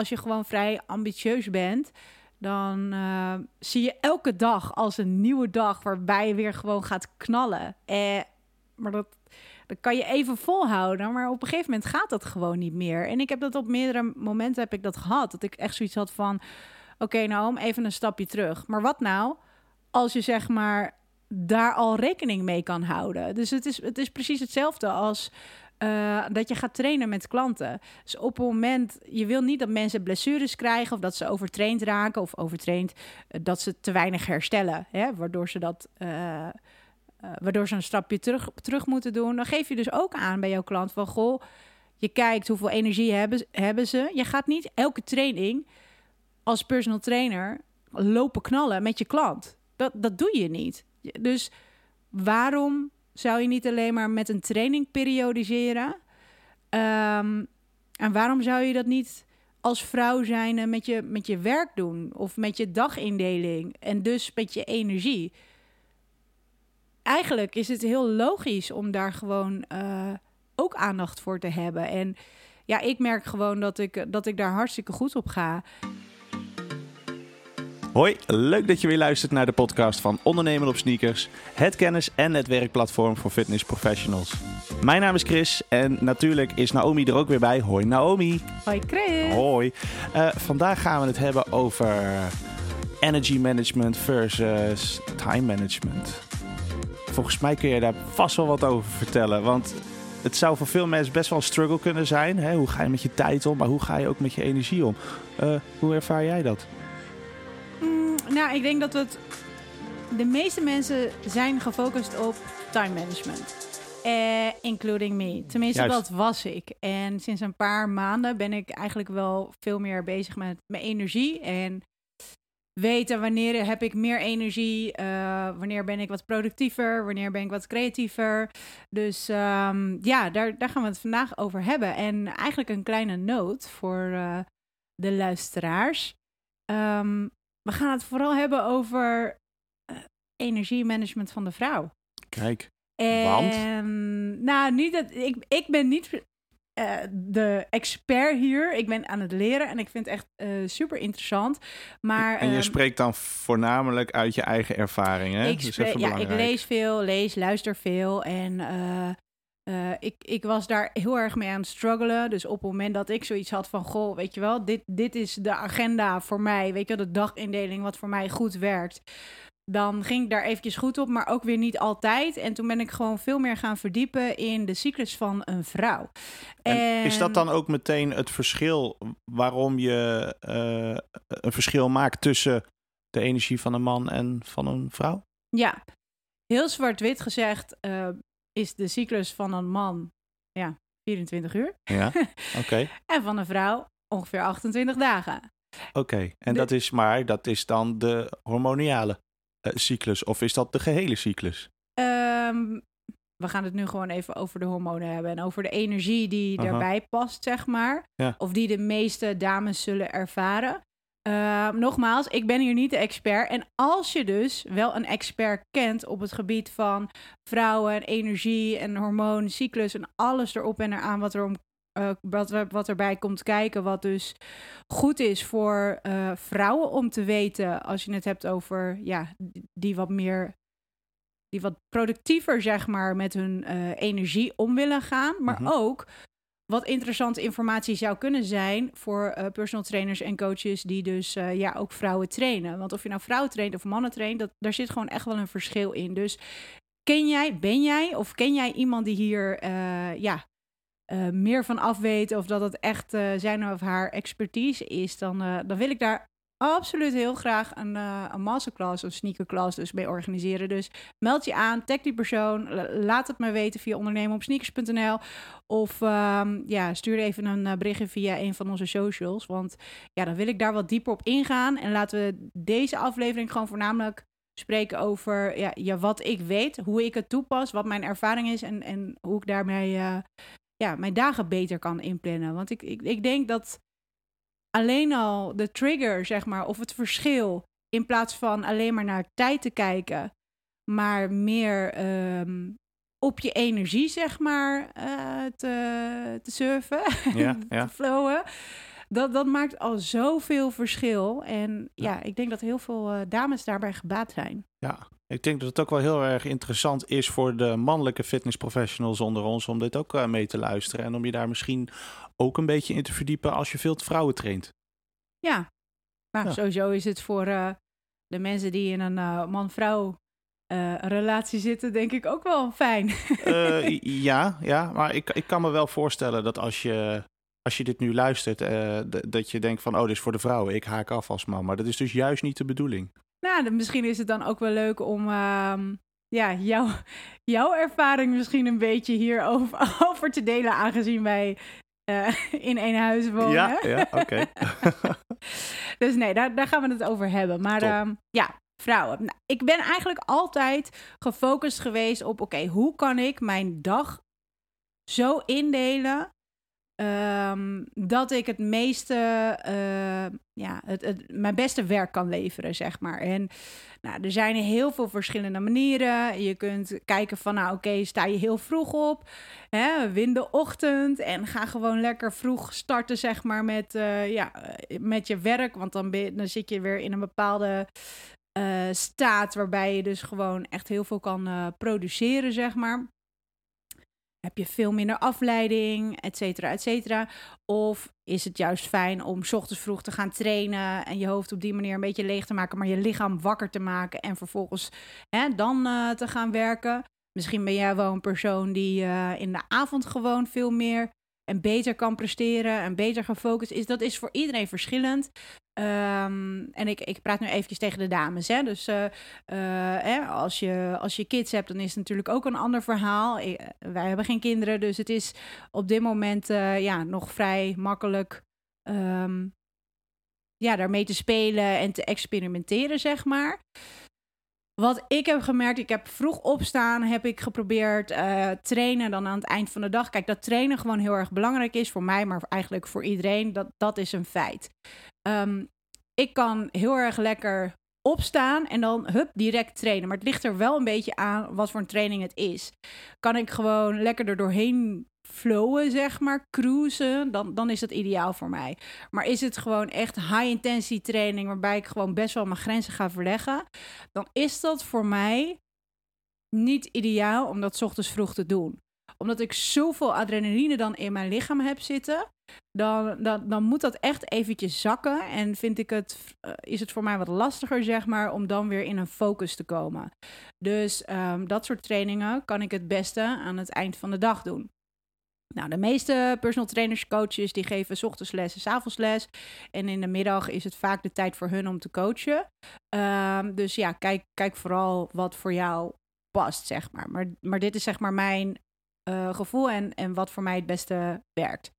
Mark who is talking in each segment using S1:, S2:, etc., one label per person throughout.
S1: als je gewoon vrij ambitieus bent, dan eh, zie je elke dag als een nieuwe dag waarbij je weer gewoon gaat knallen. Eh, maar dat, kan je even volhouden, maar op een gegeven moment gaat dat gewoon niet meer. En ik heb dat op meerdere momenten heb ik dat gehad, dat ik echt zoiets had van, oké, nou om even een stapje terug. Maar wat nou als je zeg maar daar al rekening mee kan houden? Dus het is, het is precies hetzelfde als uh, dat je gaat trainen met klanten. Dus op het moment, je wil niet dat mensen blessures krijgen of dat ze overtraind raken of overtraind uh, dat ze te weinig herstellen, hè, waardoor ze dat. Uh, waardoor ze een stapje terug, terug moeten doen. Dan geef je dus ook aan bij jouw klant van goh, je kijkt hoeveel energie hebben, hebben ze. Je gaat niet elke training als personal trainer lopen knallen met je klant. Dat, dat doe je niet. Dus waarom zou je niet alleen maar met een training periodiseren? Um, en waarom zou je dat niet als vrouw zijn met je, met je werk doen of met je dagindeling en dus met je energie? Eigenlijk is het heel logisch om daar gewoon uh, ook aandacht voor te hebben. En ja, ik merk gewoon dat ik, dat ik daar hartstikke goed op ga.
S2: Hoi, leuk dat je weer luistert naar de podcast van Ondernemen op Sneakers, het kennis- en netwerkplatform voor fitness professionals. Mijn naam is Chris en natuurlijk is Naomi er ook weer bij. Hoi Naomi.
S1: Hoi Chris.
S2: Hoi. Uh, vandaag gaan we het hebben over energy management versus time management. Volgens mij kun je daar vast wel wat over vertellen, want het zou voor veel mensen best wel een struggle kunnen zijn. Hè? Hoe ga je met je tijd om, maar hoe ga je ook met je energie om? Uh, hoe ervaar jij dat?
S1: Nou, ik denk dat het. De meeste mensen zijn gefocust op time management. Eh, including me. Tenminste, Juist. dat was ik. En sinds een paar maanden ben ik eigenlijk wel veel meer bezig met mijn energie. En weten wanneer heb ik meer energie, uh, wanneer ben ik wat productiever, wanneer ben ik wat creatiever. Dus um, ja, daar, daar gaan we het vandaag over hebben. En eigenlijk een kleine noot voor uh, de luisteraars. Um, we gaan het vooral hebben over uh, energiemanagement van de vrouw.
S2: Kijk,
S1: en, want? Nou, niet dat, ik, ik ben niet uh, de expert hier. Ik ben aan het leren en ik vind het echt uh, super interessant. Maar,
S2: en je um, spreekt dan voornamelijk uit je eigen ervaring, hè?
S1: Ik, spreek, ja, ik lees veel, lees, luister veel en... Uh, uh, ik, ik was daar heel erg mee aan het struggelen. Dus op het moment dat ik zoiets had van... Goh, weet je wel, dit, dit is de agenda voor mij. Weet je wel, de dagindeling wat voor mij goed werkt. Dan ging ik daar eventjes goed op, maar ook weer niet altijd. En toen ben ik gewoon veel meer gaan verdiepen in de cyclus van een vrouw.
S2: En, en... is dat dan ook meteen het verschil waarom je uh, een verschil maakt tussen de energie van een man en van een vrouw?
S1: Ja, heel zwart-wit gezegd uh, is de cyclus van een man ja, 24 uur.
S2: Ja, oké.
S1: en van een vrouw ongeveer 28 dagen.
S2: Oké, okay. en de... dat is maar, dat is dan de hormoniale uh, cyclus of is dat de gehele cyclus?
S1: Um, we gaan het nu gewoon even over de hormonen hebben en over de energie die uh -huh. daarbij past, zeg maar.
S2: Ja.
S1: Of die de meeste dames zullen ervaren. Uh, nogmaals, ik ben hier niet de expert. En als je dus wel een expert kent op het gebied van vrouwen en energie en hormoon, cyclus en alles erop en eraan wat, er om, uh, wat, wat erbij komt kijken, wat dus goed is voor uh, vrouwen om te weten als je het hebt over ja, die wat meer die wat productiever, zeg maar, met hun uh, energie om willen gaan. Maar mm -hmm. ook wat interessante informatie zou kunnen zijn voor uh, personal trainers en coaches die dus uh, ja, ook vrouwen trainen. Want of je nou vrouwen traint of mannen traint, dat, daar zit gewoon echt wel een verschil in. Dus ken jij, ben jij of ken jij iemand die hier uh, ja, meer van af weet of dat het echt zijn of haar expertise is, dan, dan wil ik daar absoluut heel graag een, uh, een masterclass of sneakerclass dus mee organiseren. Dus meld je aan, tag die persoon, laat het me weten via ondernemenopsneakers.nl of um, ja, stuur even een uh, berichtje via een van onze socials, want ja, dan wil ik daar wat dieper op ingaan en laten we deze aflevering gewoon voornamelijk spreken over ja, ja, wat ik weet, hoe ik het toepas, wat mijn ervaring is en, en hoe ik daarmee uh, ja, mijn dagen beter kan inplannen. Want ik, ik, ik denk dat alleen al de trigger, zeg maar, of het verschil, in plaats van alleen maar naar tijd te kijken, maar meer um, op je energie, zeg maar, uh, te, te surfen,
S2: ja, ja.
S1: te flowen. Dat, dat maakt al zoveel verschil. En ja, ik denk dat heel veel uh, dames daarbij gebaat zijn.
S2: Ja, ik denk dat het ook wel heel erg interessant is voor de mannelijke fitnessprofessionals onder ons om dit ook uh, mee te luisteren. En om je daar misschien ook een beetje in te verdiepen als je veel vrouwen traint.
S1: Ja, maar ja. sowieso is het voor uh, de mensen die in een man-vrouw uh, relatie zitten, denk ik ook wel fijn.
S2: ja, ja, maar ik, ik kan me wel voorstellen dat als je, als je dit nu luistert, uh, dat je denkt van, oh, dit is voor de vrouwen, ik haak af als man. Maar dat is dus juist niet de bedoeling.
S1: Nou, misschien is het dan ook wel leuk om ehm, ja, jou, jouw ervaring misschien een beetje hierover over te delen, aangezien wij in één huis wonen.
S2: Ja, ja oké.
S1: dus nee, daar, daar gaan we het over hebben. Maar um, ja, vrouwen. Nou, ik ben eigenlijk altijd gefocust geweest op: oké, hoe kan ik mijn dag zo indelen um, dat ik het meeste, uh, ja, het, mijn beste werk kan leveren, zeg maar. En nou, er zijn heel veel verschillende manieren. Je kunt kijken van, nou oké, sta je heel vroeg op, hè, win de ochtend en ga gewoon lekker vroeg starten, zeg maar, met, uh, ja, met je werk. Want dan, ben, dan zit je weer in een bepaalde staat waarbij je dus gewoon echt heel veel kan produceren, zeg maar. Heb je veel minder afleiding, et cetera, et cetera. Of is het juist fijn om s ochtends vroeg te gaan trainen en je hoofd op die manier een beetje leeg te maken, maar je lichaam wakker te maken en vervolgens hè, dan uh, te gaan werken. Misschien ben jij wel een persoon die in de avond gewoon veel meer en beter kan presteren en beter gefocust is. Dat is voor iedereen verschillend. Um, en ik, ik praat nu eventjes tegen de dames. Hè? Dus uh, uh, als, je, als je kids hebt, dan is het natuurlijk ook een ander verhaal. Ik, wij hebben geen kinderen, dus het is op dit moment ja, nog vrij makkelijk um, ja, daarmee te spelen en te experimenteren, zeg maar. Wat ik heb gemerkt, ik heb vroeg opstaan, heb ik geprobeerd uh, trainen dan aan het eind van de dag. Kijk, dat trainen gewoon heel erg belangrijk is voor mij, maar eigenlijk voor iedereen. Dat, dat is een feit. Um, ik kan heel erg lekker opstaan en dan hup, direct trainen. Maar het ligt er wel een beetje aan wat voor een training het is. Kan ik gewoon lekker er doorheen flowen, zeg maar, cruisen, dan, dan is dat ideaal voor mij. Maar is het gewoon echt high-intensity training, waarbij ik gewoon best wel mijn grenzen ga verleggen, dan is dat voor mij niet ideaal om dat ochtends vroeg te doen. Omdat ik zoveel adrenaline dan in mijn lichaam heb zitten, dan, dan, dan moet dat echt eventjes zakken. En vind ik het, uh, is het voor mij wat lastiger, zeg maar, om dan weer in een focus te komen. Dus um, dat soort trainingen kan ik het beste aan het eind van de dag doen. Nou, de meeste personal trainers, coaches, die geven s ochtends les en avonds les. En in de middag is het vaak de tijd voor hun om te coachen. Um, dus ja, kijk, kijk vooral wat voor jou past, zeg maar. Maar, maar dit is zeg maar mijn uh, gevoel en, en wat voor mij het beste werkt.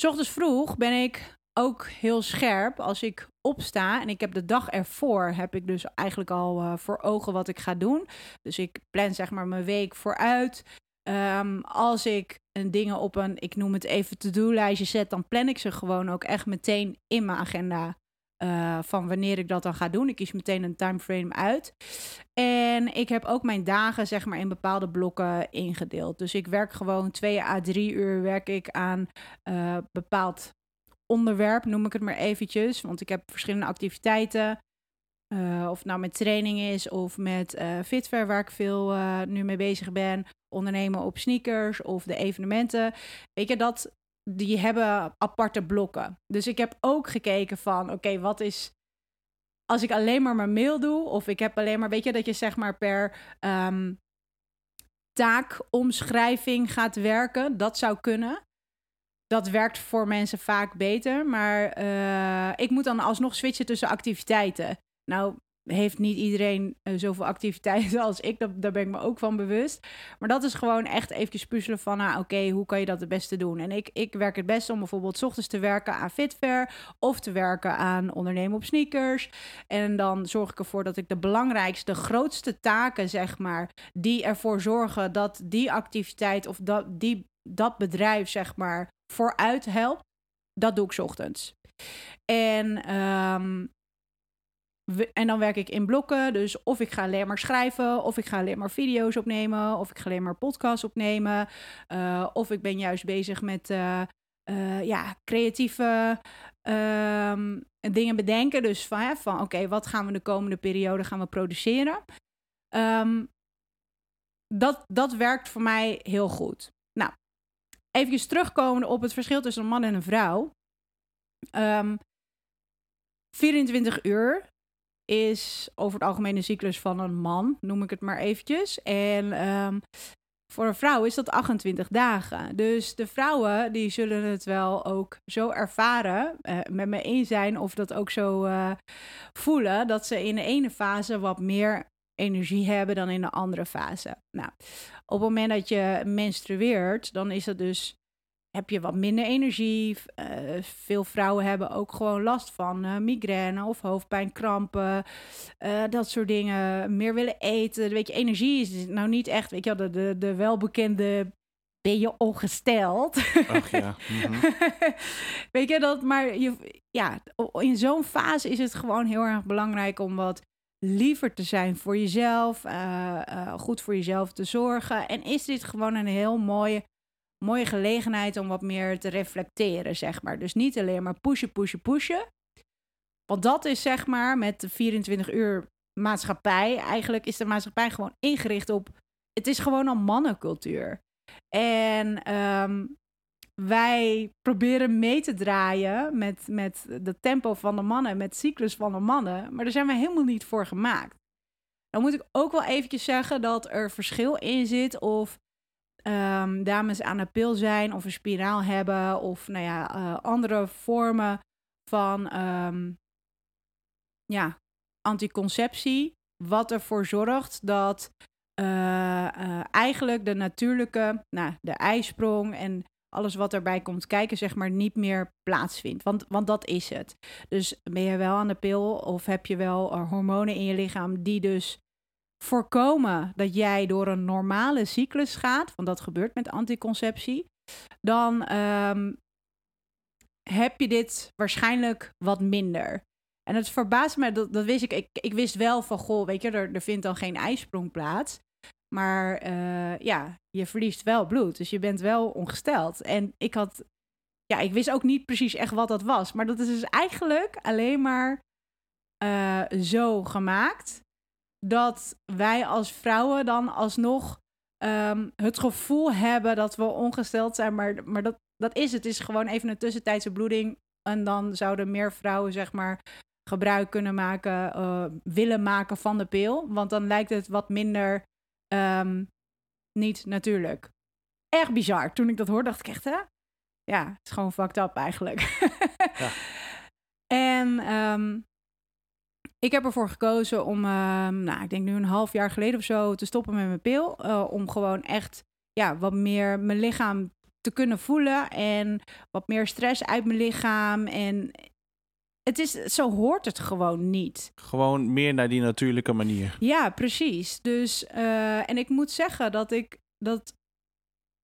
S1: S ochtends vroeg ben ik ook heel scherp als ik opsta en ik heb de dag ervoor heb ik dus eigenlijk al uh, voor ogen wat ik ga doen. Dus ik plan zeg maar mijn week vooruit. Um, als ik een dingen op een, ik noem het even to-do-lijstje zet, dan plan ik ze gewoon ook echt meteen in mijn agenda. Uh, van wanneer ik dat dan ga doen. Ik kies meteen een timeframe uit. En ik heb ook mijn dagen, zeg maar, in bepaalde blokken ingedeeld. Dus ik werk gewoon twee à drie uur werk ik aan uh, bepaald onderwerp, noem ik het maar eventjes. Want ik heb verschillende activiteiten. Uh, of nou met training is of met uh, Fitver, waar ik veel uh, nu mee bezig ben. Ondernemen op sneakers of de evenementen. Weet je, dat, die hebben aparte blokken. Dus ik heb ook gekeken van, oké, wat is... Als ik alleen maar mijn mail doe, of ik heb alleen maar, weet je, dat je zeg maar per um, taakomschrijving gaat werken. Dat zou kunnen dat werkt voor mensen vaak beter. Maar ik moet dan alsnog switchen tussen activiteiten. Nou, heeft niet iedereen uh, zoveel activiteiten als ik. Dat, daar ben ik me ook van bewust. Maar dat is gewoon echt even puzzelen van... Nou, oké, hoe kan je dat het beste doen? En ik, ik werk het beste om bijvoorbeeld... S ochtends te werken aan Fitfair... of te werken aan ondernemen op sneakers. En dan zorg ik ervoor dat ik de belangrijkste, grootste taken, zeg maar... die ervoor zorgen dat die activiteit of dat, die, dat bedrijf, zeg maar... vooruit helpt, dat doe ik s ochtends. En um, en dan werk ik in blokken. Dus of ik ga alleen maar schrijven, of ik ga alleen maar video's opnemen, of ik ga alleen maar podcasts opnemen. Uh, of ik ben juist bezig met uh, eh, ja, creatieve ehm, dingen bedenken. Dus van, van oké, wat gaan we de komende periode gaan we produceren? Ehm, dat, dat werkt voor mij heel goed. Nou, even terugkomen op het verschil tussen een man en een vrouw. 24 ehm, uur is over het algemeen de cyclus van een man, noem ik het maar eventjes. En um, voor een vrouw is dat 28 dagen. Dus de vrouwen die zullen het wel ook zo ervaren, uh, met me eens zijn of dat ook zo uh, voelen, dat ze in de ene fase wat meer energie hebben dan in de andere fase. Nou, op het moment dat je menstrueert, dan is dat dus heb je wat minder energie. Uh, veel vrouwen hebben ook gewoon last van uh, migraine of hoofdpijn, krampen, uh, dat soort dingen. Meer willen eten. Weet je, energie is nou niet echt, weet je de, de, de welbekende ben je ongesteld.
S2: Ach ja. Mm -hmm.
S1: weet je dat, maar je, ja, in zo'n fase is het gewoon heel erg belangrijk om wat liever te zijn voor jezelf, goed voor jezelf te zorgen. En is dit gewoon een heel mooie mooie gelegenheid om wat meer te reflecteren, zeg maar. Dus niet alleen maar pushen, pushen, pushen. Want dat is zeg maar met de 24 uur maatschappij. Eigenlijk is de maatschappij gewoon ingericht op. Het is gewoon een mannencultuur. En um, wij proberen mee te draaien met, met de tempo van de mannen, met cyclus van de mannen. Maar daar zijn we helemaal niet voor gemaakt. Dan moet ik ook wel eventjes zeggen dat er verschil in zit of um, dames aan de pil zijn of een spiraal hebben of nou ja, uh, andere vormen van um, ja, anticonceptie. Wat ervoor zorgt dat uh, uh, eigenlijk de natuurlijke, nou, de ijsprong en alles wat erbij komt kijken, zeg maar, niet meer plaatsvindt. Want, want dat is het. Dus ben je wel aan de pil of heb je wel hormonen in je lichaam die dus voorkomen dat jij door een normale cyclus gaat, want dat gebeurt met anticonceptie, dan um, heb je dit waarschijnlijk wat minder. En het verbaast me, dat, dat wist ik, ik, ik wist wel van, goh, weet je, er, er vindt dan geen ijsprong plaats. Maar uh, ja, je verliest wel bloed, dus je bent wel ongesteld. En ik had, ja, ik wist ook niet precies echt wat dat was. Maar dat is dus eigenlijk alleen maar uh, zo gemaakt dat wij als vrouwen dan alsnog um, het gevoel hebben dat we ongesteld zijn. Maar, maar dat, dat is het. Het is gewoon even een tussentijdse bloeding. En dan zouden meer vrouwen, zeg maar, gebruik kunnen maken, uh, willen maken van de pil. Want dan lijkt het wat minder um, niet natuurlijk. Erg bizar. Toen ik dat hoorde, dacht ik echt, hè? Ja, het is gewoon fucked up eigenlijk. ja. En um, ik heb ervoor gekozen om, uh, nou, ik denk nu een half jaar geleden of zo, te stoppen met mijn pil. Uh, om gewoon echt ja, wat meer mijn lichaam te kunnen voelen en wat meer stress uit mijn lichaam. En het is, zo hoort het gewoon niet.
S2: Gewoon meer naar die natuurlijke manier.
S1: Ja, precies. Dus, uh, en ik moet zeggen dat ik dat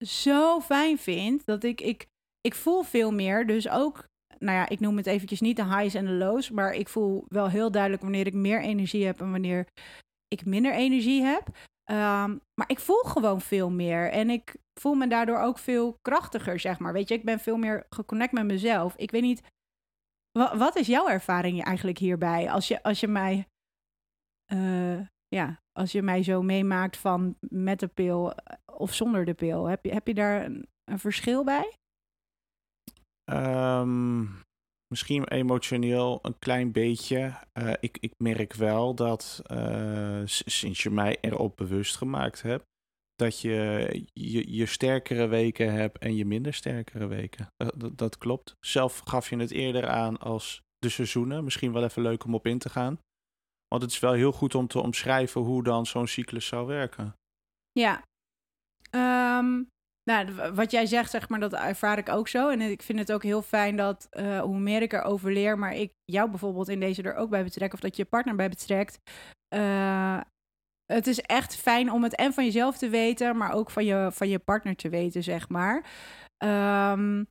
S1: zo fijn vind. Dat ik, ik, ik voel veel meer. Dus ook nou ja, ik noem het eventjes niet de highs en de lows, maar ik voel wel heel duidelijk wanneer ik meer energie heb en wanneer ik minder energie heb. Um, maar ik voel gewoon veel meer en ik voel me daardoor ook veel krachtiger, zeg maar. Weet je, ik ben veel meer geconnect met mezelf. Ik weet niet, wat, is jouw ervaring eigenlijk hierbij? Als je, als je mij, uh, ja, als je mij zo meemaakt van met de pil of zonder de pil, heb je, heb je daar een, een verschil bij?
S2: Um, misschien emotioneel een klein beetje. Uh, ik, ik merk wel dat uh, sinds je mij erop bewust gemaakt hebt, dat je, je je sterkere weken hebt en je minder sterkere weken. Uh, dat, klopt. Zelf gaf je het eerder aan als de seizoenen. Misschien wel even leuk om op in te gaan. Want het is wel heel goed om te omschrijven hoe dan zo'n cyclus zou werken.
S1: Ja. Um, nou, wat jij zegt, zeg maar, dat ervaar ik ook zo. En ik vind het ook heel fijn dat uh, hoe meer ik erover leer, maar ik jou bijvoorbeeld in deze er ook bij betrek, of dat je partner bij betrekt. Uh, het is echt fijn om het en van jezelf te weten, maar ook van je, van je partner te weten, zeg maar. Um,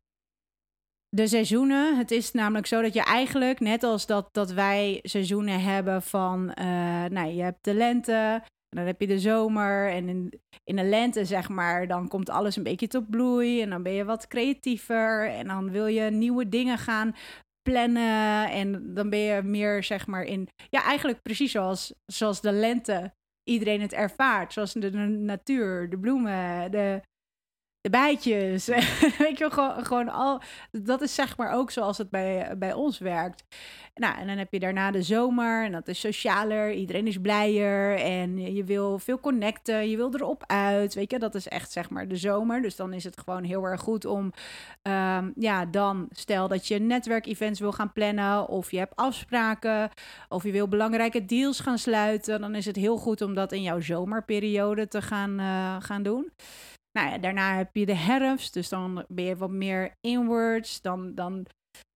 S1: de seizoenen. Het is namelijk zo dat je eigenlijk, net als dat, dat wij seizoenen hebben van, uh, nou, je hebt de lente, En dan heb je de zomer en in, in de lente, zeg maar, dan komt alles een beetje tot bloei. En dan ben je wat creatiever. En dan wil je nieuwe dingen gaan plannen. En dan ben je meer, zeg maar, in. Ja, eigenlijk precies zoals, zoals de lente iedereen het ervaart. Zoals de, de natuur, de bloemen, de, de bijtjes. Weet je, gewoon, gewoon al. Dat is zeg maar ook zoals het bij, bij ons werkt. Nou, en dan heb je daarna de zomer. En dat is socialer. Iedereen is blijer. En je wil veel connecten. Je wil erop uit. Weet je, dat is echt zeg maar de zomer. Dus dan is het gewoon heel erg goed om. Um, ja, dan stel dat je netwerkevents wil gaan plannen. Of je hebt afspraken. Of je wil belangrijke deals gaan sluiten. Dan is het heel goed om dat in jouw zomerperiode te gaan, uh, gaan doen. Nou ja, daarna heb je de herfst, dus dan ben je wat meer inwards. Dan, dan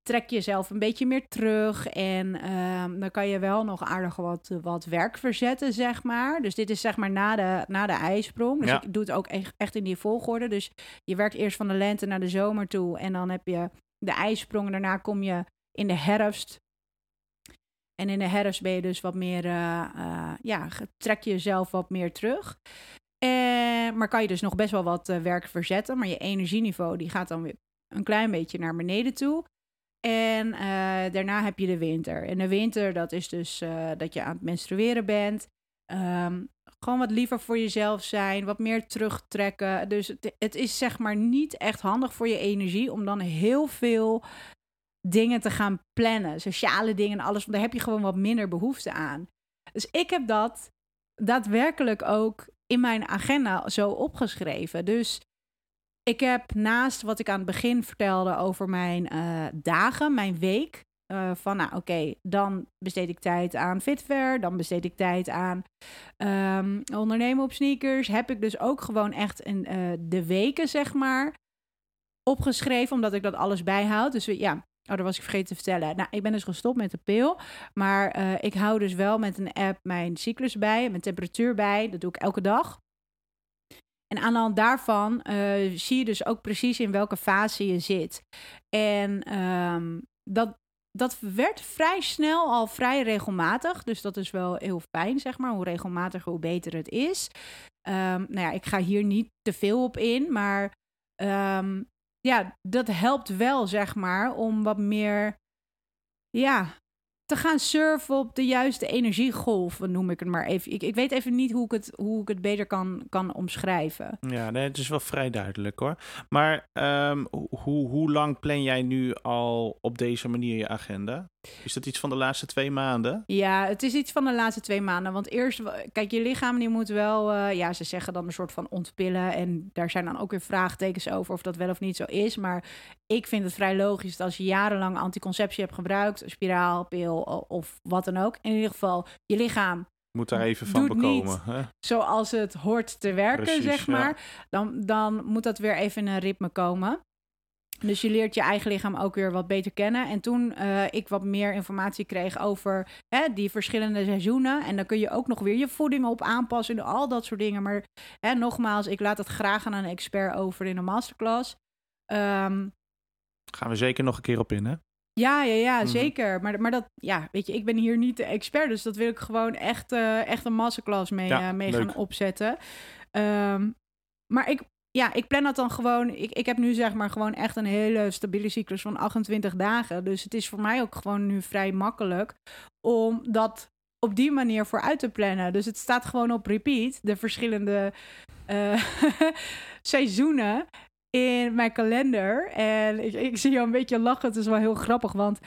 S1: trek je jezelf een beetje meer terug. En um, dan kan je wel nog aardig wat, wat werk verzetten, zeg maar. Dus dit is zeg maar na de, na de ijsprong. Dus
S2: Ja.
S1: ik doe het ook echt, echt in die volgorde. Dus je werkt eerst van de lente naar de zomer toe. En dan heb je de ijsprong. En daarna kom je in de herfst. En in de herfst ben je dus wat meer, eh, eh, ja, trek je jezelf wat meer terug. Eh, maar kan je dus nog best wel wat eh, werk verzetten. Maar je energieniveau die gaat dan weer een klein beetje naar beneden toe. En eh, daarna heb je de winter. En de winter, dat is dus eh, dat je aan het menstrueren bent. Ehm, gewoon wat liever voor jezelf zijn, wat meer terugtrekken. Dus het, het is zeg maar niet echt handig voor je energie om dan heel veel dingen te gaan plannen. Sociale dingen en alles, want daar heb je gewoon wat minder behoefte aan. Dus ik heb dat daadwerkelijk ook in mijn agenda zo opgeschreven. Dus ik heb naast wat ik aan het begin vertelde over mijn eh, dagen, mijn week. eh, van nou oké, dan besteed ik tijd aan fitwear, dan besteed ik tijd aan ehm, ondernemen op sneakers. Heb ik dus ook gewoon echt een, eh, de weken, zeg maar, opgeschreven, omdat ik dat alles bijhoud. Dus ja, oh, dat was ik vergeten te vertellen. Nou, ik ben dus gestopt met de pil, maar eh, ik hou dus wel met een app mijn cyclus bij, mijn temperatuur bij. Dat doe ik elke dag. En aan de hand daarvan eh, zie je dus ook precies in welke fase je zit. En ehm, dat, dat werd vrij snel al vrij regelmatig. Dus dat is wel heel fijn, zeg maar. Hoe regelmatiger, hoe beter het is. Ehm, nou ja, ik ga hier niet te veel op in, maar ehm, ja, dat helpt wel, zeg maar, om wat meer, ja, te gaan surfen op de juiste energiegolven, noem ik het maar even. Ik, ik weet even niet hoe ik het, hoe ik het beter kan, kan omschrijven.
S2: Ja, nee, het is wel vrij duidelijk hoor. Maar ehm, hoe, hoe lang plan jij nu al op deze manier je agenda? Is dat iets van de laatste twee maanden?
S1: Ja, het is iets van de laatste twee maanden. Want eerst, kijk, je lichaam die moet wel, eh, ja, ze zeggen dan een soort van ontpillen. En daar zijn dan ook weer vraagtekens over of dat wel of niet zo is. Maar ik vind het vrij logisch dat als je jarenlang anticonceptie hebt gebruikt, spiraal, pil of wat dan ook. In ieder geval, je lichaam
S2: Moet daar even van
S1: Doet
S2: bekomen. Hè?
S1: zoals het hoort te werken,
S2: Precies,
S1: zeg
S2: ja.
S1: maar. Dan, dan moet dat weer even in een ritme komen. Dus je leert je eigen lichaam ook weer wat beter kennen. En toen eh, ik wat meer informatie kreeg over hè, die verschillende seizoenen. En dan kun je ook nog weer je voeding op aanpassen en al dat soort dingen. Maar hè, nogmaals, ik laat het graag aan een expert over in een masterclass. Ehm,
S2: Gaan we zeker nog een keer op in, hè?
S1: ja, ja, ja,
S2: Mhm.
S1: zeker. Maar, maar dat, ja, weet je, ik ben hier niet de expert. Dus dat wil ik gewoon echt, eh, echt een masterclass mee,
S2: Ja,
S1: eh, mee gaan opzetten. Ehm, maar ik, ja, ik plan dat dan gewoon. Ik, ik heb nu zeg maar gewoon echt een hele stabiele cyclus van 28 dagen. Dus het is voor mij ook gewoon nu vrij makkelijk om dat op die manier vooruit te plannen. Dus het staat gewoon op repeat, de verschillende eh, seizoenen in mijn kalender. En ik, ik zie jou een beetje lachen. Het is wel heel grappig, want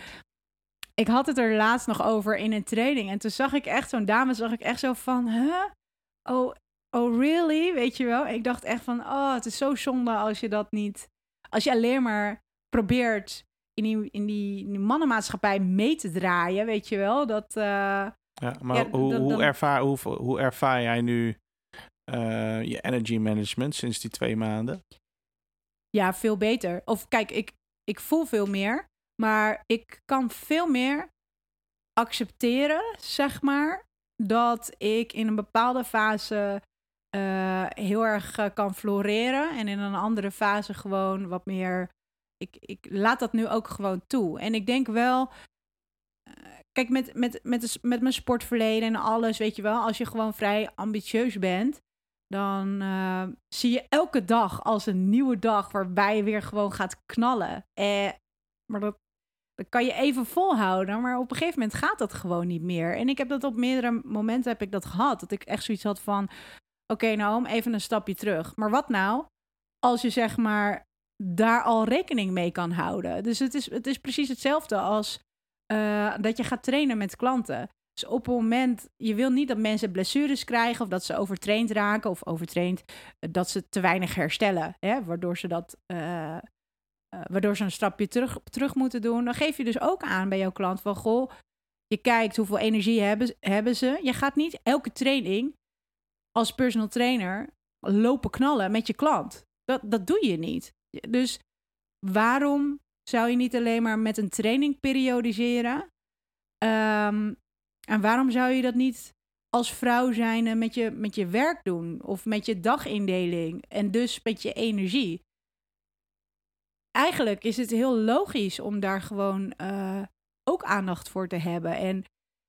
S1: ik had het er laatst nog over in een training. En toen zag ik echt zo'n dame, zag ik echt zo van, huh? Oh, oh really? Weet je wel? Ik dacht echt van, oh, het is zo zonde als je dat niet... Als je alleen maar probeert in die, in die, in die mannenmaatschappij mee te draaien, weet je wel? Dat... eh,
S2: Ja, maar
S1: Ja,
S2: hoe,
S1: dan-
S2: hoe,
S1: dan-
S2: ervaar, hoe, hoe ervaar jij nu eh, je energy management sinds die twee maanden?
S1: Ja, veel beter. Of kijk, ik, ik voel veel meer, maar ik kan veel meer accepteren, zeg maar, dat ik in een bepaalde fase heel erg eh, kan floreren en in een andere fase gewoon wat meer. Ik, ik laat dat nu ook gewoon toe. En ik denk wel, eh, kijk, met, met, met, met mijn sportverleden en alles, weet je wel, als je gewoon vrij ambitieus bent, dan zie je elke dag als een nieuwe dag waarbij je weer gewoon gaat knallen. Eh, maar dat, dat kan je even volhouden, maar op een gegeven moment gaat dat gewoon niet meer. En ik heb dat op meerdere momenten heb ik dat gehad, dat ik echt zoiets had van, oké, nou, om even een stapje terug. Maar wat nou als je zeg maar daar al rekening mee kan houden? Dus het is, het is precies hetzelfde als uh, dat je gaat trainen met klanten. Dus op het moment, je wil niet dat mensen blessures krijgen of dat ze overtraind raken of overtraind, eh, dat ze te weinig herstellen, hè, waardoor ze dat, uh, waardoor ze een stapje terug, terug moeten doen. Dan geef je dus ook aan bij jouw klant van, goh, je kijkt hoeveel energie hebben, hebben ze. Je gaat niet elke training als personal trainer lopen knallen met je klant. Dat, dat doe je niet. Dus waarom zou je niet alleen maar met een training periodiseren? Um, en waarom zou je dat niet als vrouw zijn met je, met je werk doen of met je dagindeling en dus met je energie? Eigenlijk is het heel logisch om daar gewoon uh, ook aandacht voor te hebben. En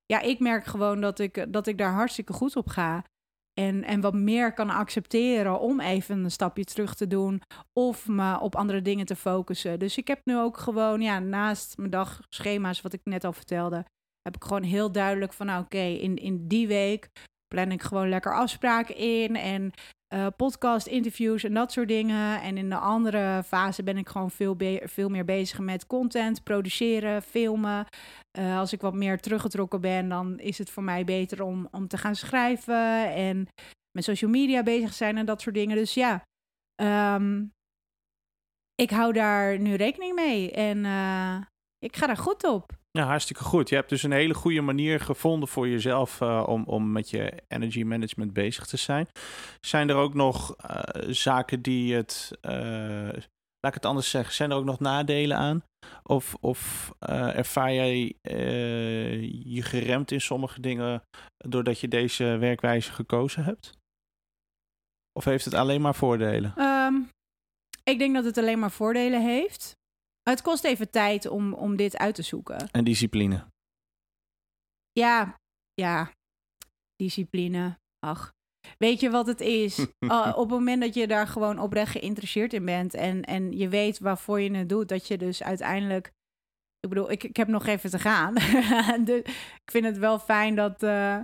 S1: ja, ik merk gewoon dat ik, dat ik daar hartstikke goed op ga. En, en wat meer kan accepteren om even een stapje terug te doen. Of me op andere dingen te focussen. Dus ik heb nu ook gewoon, ja, naast mijn dagschema's, wat ik net al vertelde, heb ik gewoon heel duidelijk van, nou, oké, in, in die week plan ik gewoon lekker afspraken in en uh, podcast, interviews en dat soort dingen. En in de andere fase ben ik gewoon veel, veel meer bezig met content, produceren, filmen. Uh, als ik wat meer teruggetrokken ben, dan is het voor mij beter om, om te gaan schrijven en met social media bezig zijn en dat soort dingen. Dus ja, um, ik hou daar nu rekening mee en uh, ik ga daar goed op.
S2: Ja, hartstikke goed. Je hebt dus een hele goede manier gevonden voor jezelf uh, om, om met je energy management bezig te zijn. Zijn er ook nog uh, zaken die het, uh, laat ik het anders zeggen, zijn er ook nog nadelen aan? Of, of ervaar jij je geremd in sommige dingen doordat je deze werkwijze gekozen hebt? Of heeft het alleen maar voordelen?
S1: Um, ik denk dat het alleen maar voordelen heeft. Het kost even tijd om, om dit uit te zoeken.
S2: En discipline.
S1: Ja, ja. Discipline. Ach. Weet je wat het is? uh, op het moment dat je daar gewoon oprecht geïnteresseerd in bent en, en je weet waarvoor je het doet, dat je dus uiteindelijk. Ik bedoel, ik, ik heb nog even te gaan. dus ik vind het wel fijn dat, uh,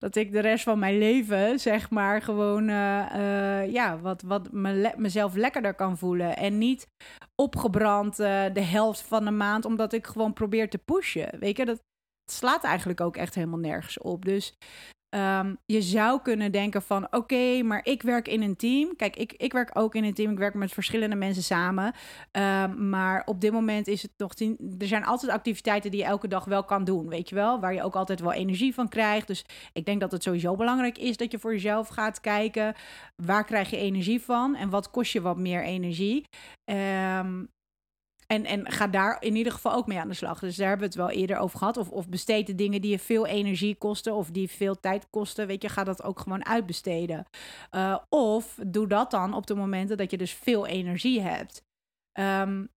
S1: dat ik de rest van mijn leven, zeg maar, gewoon uh, uh, ja, wat, wat me mezelf lekkerder kan voelen. En niet opgebrand uh, de helft van de maand, omdat ik gewoon probeer te pushen. Weet je, dat slaat eigenlijk ook echt helemaal nergens op. Dus Um, je zou kunnen denken van oké, maar ik werk in een team. Kijk, ik, ik werk ook in een team. Ik werk met verschillende mensen samen. Um, maar op dit moment is het tien. Er zijn altijd activiteiten die je elke dag wel kan doen. Weet je wel, waar je ook altijd wel energie van krijgt. Dus ik denk dat het sowieso belangrijk is dat je voor jezelf gaat kijken. Waar krijg je energie van en wat kost je wat meer energie? Um, en, en ga daar in ieder geval ook mee aan de slag. Dus daar hebben we het wel eerder over gehad. Of, of besteed de dingen die je veel energie kosten of die veel tijd kosten. Weet je, ga dat ook gewoon uitbesteden. Uh, of doe dat dan op de momenten dat je dus veel energie hebt. Um,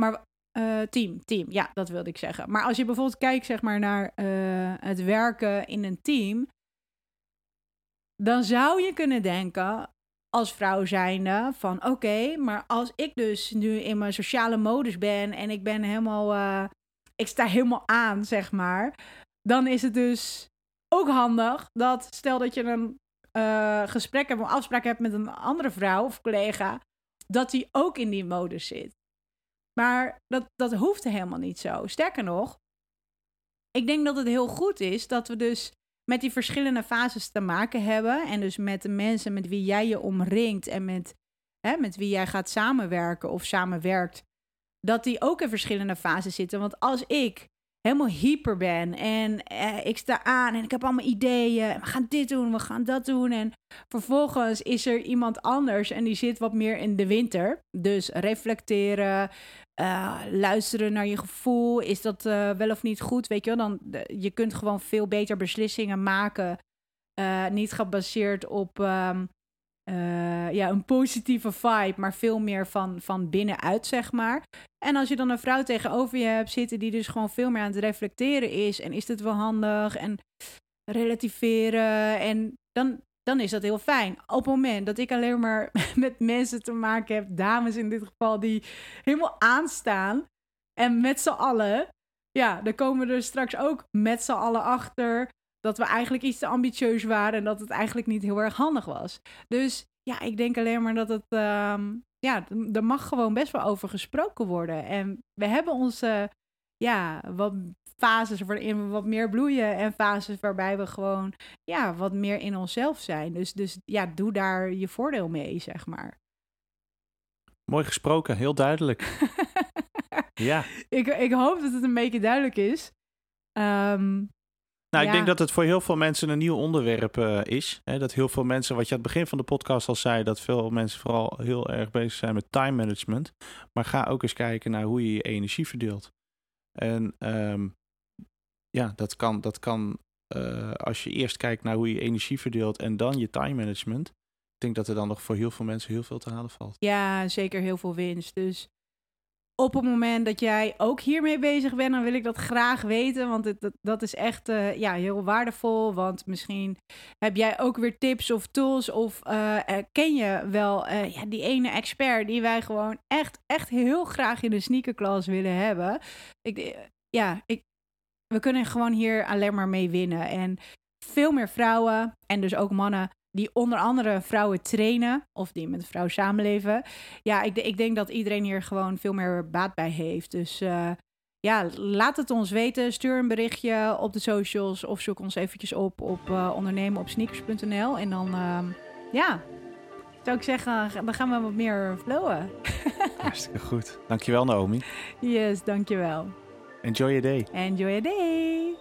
S1: maar uh, team, team, ja, dat wilde ik zeggen. Maar als je bijvoorbeeld kijkt zeg maar, naar uh, het werken in een team, dan zou je kunnen denken: als vrouw zijnde van oké, maar als ik dus nu in mijn sociale modus ben en ik ben helemaal, uh, ik sta helemaal aan, zeg maar, dan is het dus ook handig dat stel dat je een uh, gesprek hebt, een afspraak hebt met een andere vrouw of collega, dat die ook in die modus zit. Maar dat, dat hoeft helemaal niet zo. Sterker nog, ik denk dat het heel goed is dat we dus met die verschillende fases te maken hebben. En dus met de mensen met wie jij je omringt en met, hè, met wie jij gaat samenwerken of samenwerkt. Dat die ook in verschillende fases zitten. Want als ik helemaal hyper ben en eh, ik sta aan en ik heb allemaal ideeën. We gaan dit doen, we gaan dat doen. En vervolgens is er iemand anders en die zit wat meer in de winter. Dus reflecteren, uh, luisteren naar je gevoel. Is dat uh, wel of niet goed? Weet je wel, dan je kunt gewoon veel beter beslissingen maken. Niet gebaseerd op, um, eh, ja, een positieve vibe, maar veel meer van, van binnenuit, zeg maar. En als je dan een vrouw tegenover je hebt zitten die dus gewoon veel meer aan het reflecteren is en is dit wel handig en relativeren en dan, dan is dat heel fijn. Op het moment dat ik alleen maar met mensen te maken heb, dames in dit geval, die helemaal aanstaan en met z'n allen, ja, dan komen er straks ook met z'n allen achter dat we eigenlijk iets te ambitieus waren en dat het eigenlijk niet heel erg handig was. Dus ja, ik denk alleen maar dat het, ehm, ja, er mag gewoon best wel over gesproken worden. En we hebben onze, ja, wat fases waarin we wat meer bloeien en fases waarbij we gewoon, ja, wat meer in onszelf zijn. Dus, dus ja, doe daar je voordeel mee, zeg maar.
S2: Mooi gesproken, heel duidelijk. ja.
S1: Ik, ik hoop dat het een beetje duidelijk is. Um,
S2: nou, ik denk dat het voor heel veel mensen een nieuw onderwerp uh, is. Hè? Dat heel veel mensen, wat je aan het begin van de podcast al zei, dat veel mensen vooral heel erg bezig zijn met time management. Maar ga ook eens kijken naar hoe je je energie verdeelt. En um, ja, dat kan, dat kan uh, als je eerst kijkt naar hoe je energie verdeelt en dan je time management. Ik denk dat er dan nog voor heel veel mensen heel veel te halen valt.
S1: Ja, zeker heel veel winst. Dus op het moment dat jij ook hiermee bezig bent, dan wil ik dat graag weten. Want het, dat, is echt uh, ja, heel waardevol. Want misschien heb jij ook weer tips of tools. Of uh, ken je wel ja, die ene expert die wij gewoon echt, echt heel graag in de sneakerklas willen hebben. Ik, ja, ik, we kunnen gewoon hier alleen maar mee winnen. En veel meer vrouwen en dus ook mannen die onder andere vrouwen trainen of die met een vrouw samenleven. Ja, ik, ik denk dat iedereen hier gewoon veel meer baat bij heeft. Dus uh, ja, laat het ons weten. Stuur een berichtje op de socials of zoek ons eventjes op op uh, ondernemen op sneakers.nl. En dan, uh, ja, zou ik zeggen, dan gaan we wat meer flowen.
S2: Hartstikke goed. Dankjewel Naomi.
S1: Yes, dankjewel.
S2: Enjoy your day.
S1: Enjoy your day.